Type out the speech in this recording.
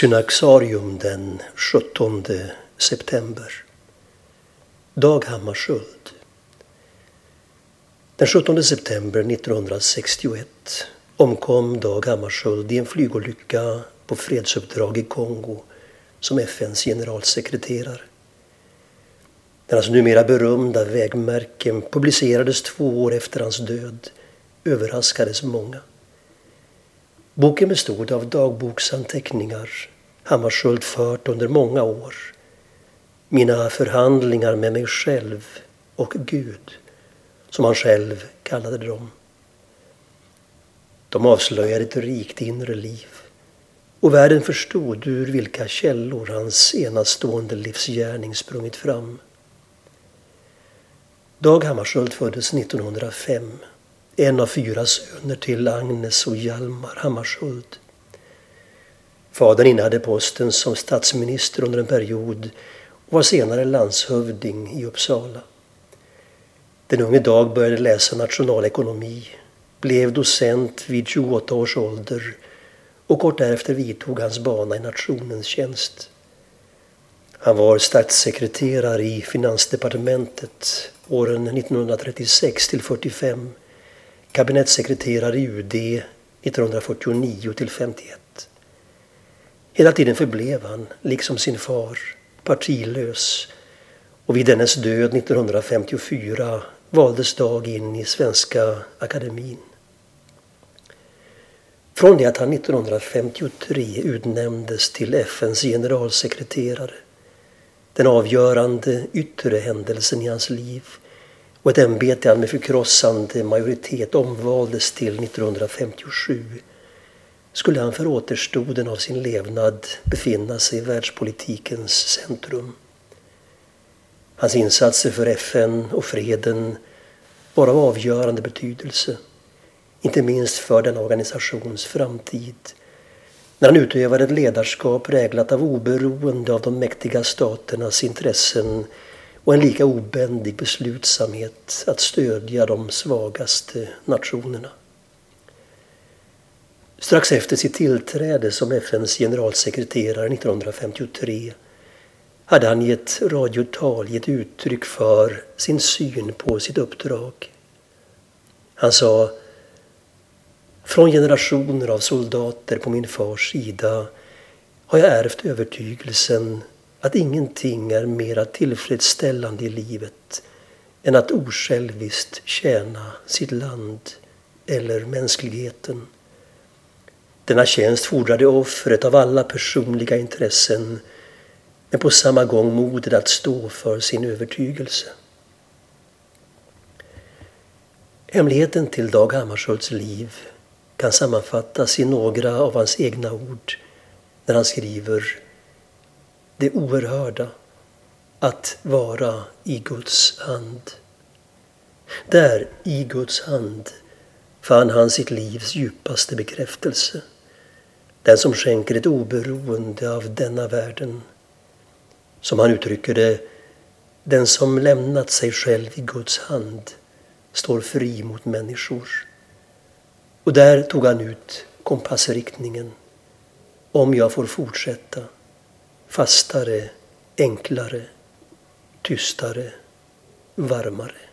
Synaxarium den 17 september. Dag Hammarskjöld. Den 17 september 1961 omkom Dag Hammarskjöld i en flygolycka på fredsuppdrag i Kongo som FNs generalsekreterare. När hans alltså numera berömda vägmärken publicerades två år efter hans död överraskades många. Boken bestod av dagboksanteckningar Hammarskjöld fört under många år. Mina förhandlingar med mig själv och Gud, som han själv kallade dem. De avslöjar ett rikt inre liv och världen förstod ur vilka källor hans enastående livsgärning sprungit fram. Dag Hammarskjöld föddes 1905 en av fyra söner till Agnes och Hjalmar Hammarskjöld. Fadern innehade posten som statsminister under en period och var senare landshövding i Uppsala. Den unge Dag började läsa nationalekonomi, blev docent vid 28 års ålder och kort därefter vidtog hans bana i nationens tjänst. Han var statssekreterare i finansdepartementet åren 1936 till 45 kabinettssekreterare i UD 1949 till 51. Hela tiden förblev han, liksom sin far, partilös och vid dennes död 1954 valdes Dag in i Svenska Akademin. Från det att han 1953 utnämndes till FNs generalsekreterare, den avgörande yttre händelsen i hans liv, och ett ämbete han med förkrossande majoritet omvaldes till 1957 skulle han för återstoden av sin levnad befinna sig i världspolitikens centrum. Hans insatser för FN och freden var av avgörande betydelse, inte minst för den organisations framtid när han utövade ett ledarskap präglat av oberoende av de mäktiga staternas intressen och en lika obändig beslutsamhet att stödja de svagaste nationerna. Strax efter sitt tillträde som FNs generalsekreterare 1953 hade han i ett radiotal gett uttryck för sin syn på sitt uppdrag. Han sa Från generationer av soldater på min fars sida har jag ärvt övertygelsen att ingenting är mera tillfredsställande i livet än att osjälviskt tjäna sitt land eller mänskligheten. Denna tjänst fordrade offret av alla personliga intressen men på samma gång modet att stå för sin övertygelse. Hemligheten till Dag Hammarskjölds liv kan sammanfattas i några av hans egna ord när han skriver det oerhörda, att vara i Guds hand. Där, i Guds hand, fann han sitt livs djupaste bekräftelse. Den som skänker ett oberoende av denna världen. Som han uttrycker det, den som lämnat sig själv i Guds hand står fri mot människor. Och där tog han ut kompassriktningen. Om jag får fortsätta fastare, enklare, tystare, varmare.